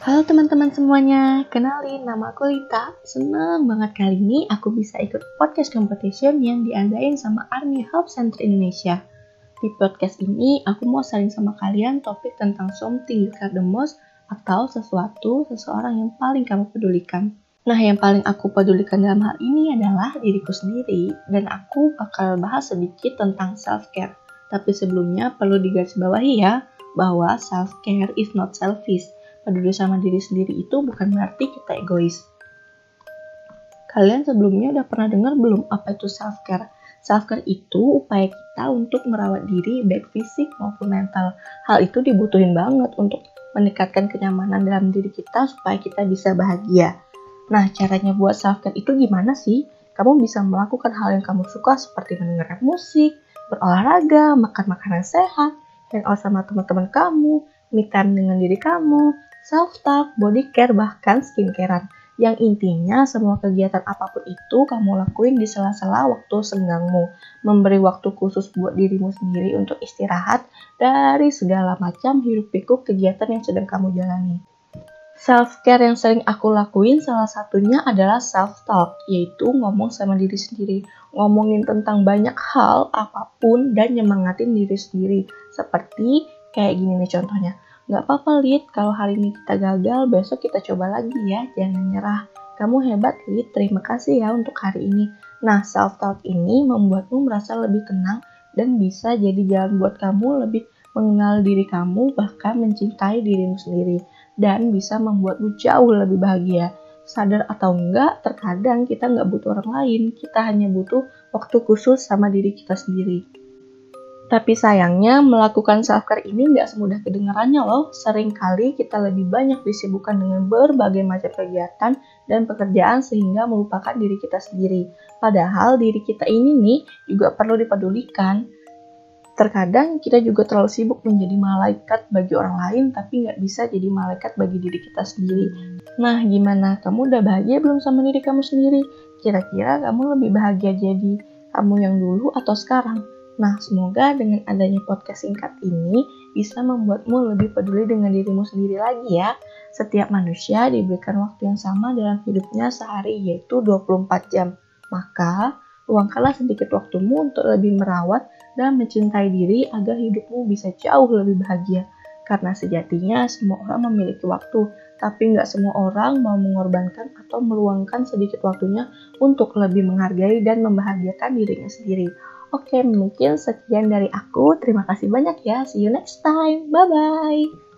Halo teman-teman semuanya, kenalin nama aku Lita. Senang banget kali ini aku bisa ikut podcast competition yang diadain sama Army Help Center Indonesia. Di podcast ini, aku mau sharing sama kalian topik tentang something you care the most atau sesuatu, seseorang yang paling kamu pedulikan. Nah, yang paling aku pedulikan dalam hal ini adalah diriku sendiri, dan aku bakal bahas sedikit tentang self-care. Tapi sebelumnya perlu digarisbawahi ya, bahwa self-care is not selfish peduli sama diri sendiri itu bukan berarti kita egois. Kalian sebelumnya udah pernah dengar belum apa itu self care? Self care itu upaya kita untuk merawat diri baik fisik maupun mental. Hal itu dibutuhin banget untuk meningkatkan kenyamanan dalam diri kita supaya kita bisa bahagia. Nah, caranya buat self care itu gimana sih? Kamu bisa melakukan hal yang kamu suka seperti mendengarkan musik, berolahraga, makan makanan sehat, hangout sama teman-teman kamu, me time dengan diri kamu, self-talk, body care, bahkan skincarean. Yang intinya semua kegiatan apa pun itu kamu lakuin di sela-sela waktu senggangmu. Memberi waktu khusus buat dirimu sendiri untuk istirahat dari segala macam hiruk pikuk kegiatan yang sedang kamu jalani. Self-care yang sering aku lakuin salah satunya adalah self-talk, yaitu ngomong sama diri sendiri. Ngomongin tentang banyak hal, apa pun, dan nyemangatin diri sendiri. Seperti kayak gini nih contohnya Gak apa-apa, Lid. Kalau hari ini kita gagal, besok kita coba lagi ya. Jangan nyerah. Kamu hebat, Lid. Terima kasih ya untuk hari ini. Nah, self-talk ini membuatmu merasa lebih tenang dan bisa jadi jalan buat kamu lebih mengenal diri kamu, bahkan mencintai dirimu sendiri. Dan bisa membuatmu jauh lebih bahagia. Sadar atau enggak, terkadang kita nggak butuh orang lain. Kita hanya butuh waktu khusus sama diri kita sendiri. Tapi sayangnya melakukan self-care ini nggak semudah kedengarannya loh. Seringkali kita lebih banyak disibukkan dengan berbagai macam kegiatan dan pekerjaan sehingga melupakan diri kita sendiri. Padahal diri kita ini nih juga perlu dipedulikan. Terkadang kita juga terlalu sibuk menjadi malaikat bagi orang lain tapi nggak bisa jadi malaikat bagi diri kita sendiri. Nah gimana? Kamu udah bahagia belum sama diri kamu sendiri? Kira-kira kamu lebih bahagia jadi kamu yang dulu atau sekarang? Nah, semoga dengan adanya podcast singkat ini bisa membuatmu lebih peduli dengan dirimu sendiri lagi ya. Setiap manusia diberikan waktu yang sama dalam hidupnya sehari yaitu 24 jam. Maka, luangkanlah sedikit waktumu untuk lebih merawat dan mencintai diri agar hidupmu bisa jauh lebih bahagia. Karena sejatinya semua orang memiliki waktu, tapi nggak semua orang mau mengorbankan atau meluangkan sedikit waktunya untuk lebih menghargai dan membahagiakan dirinya sendiri. Oke, mungkin sekian dari aku. Terima kasih banyak ya. See you next time. Bye bye.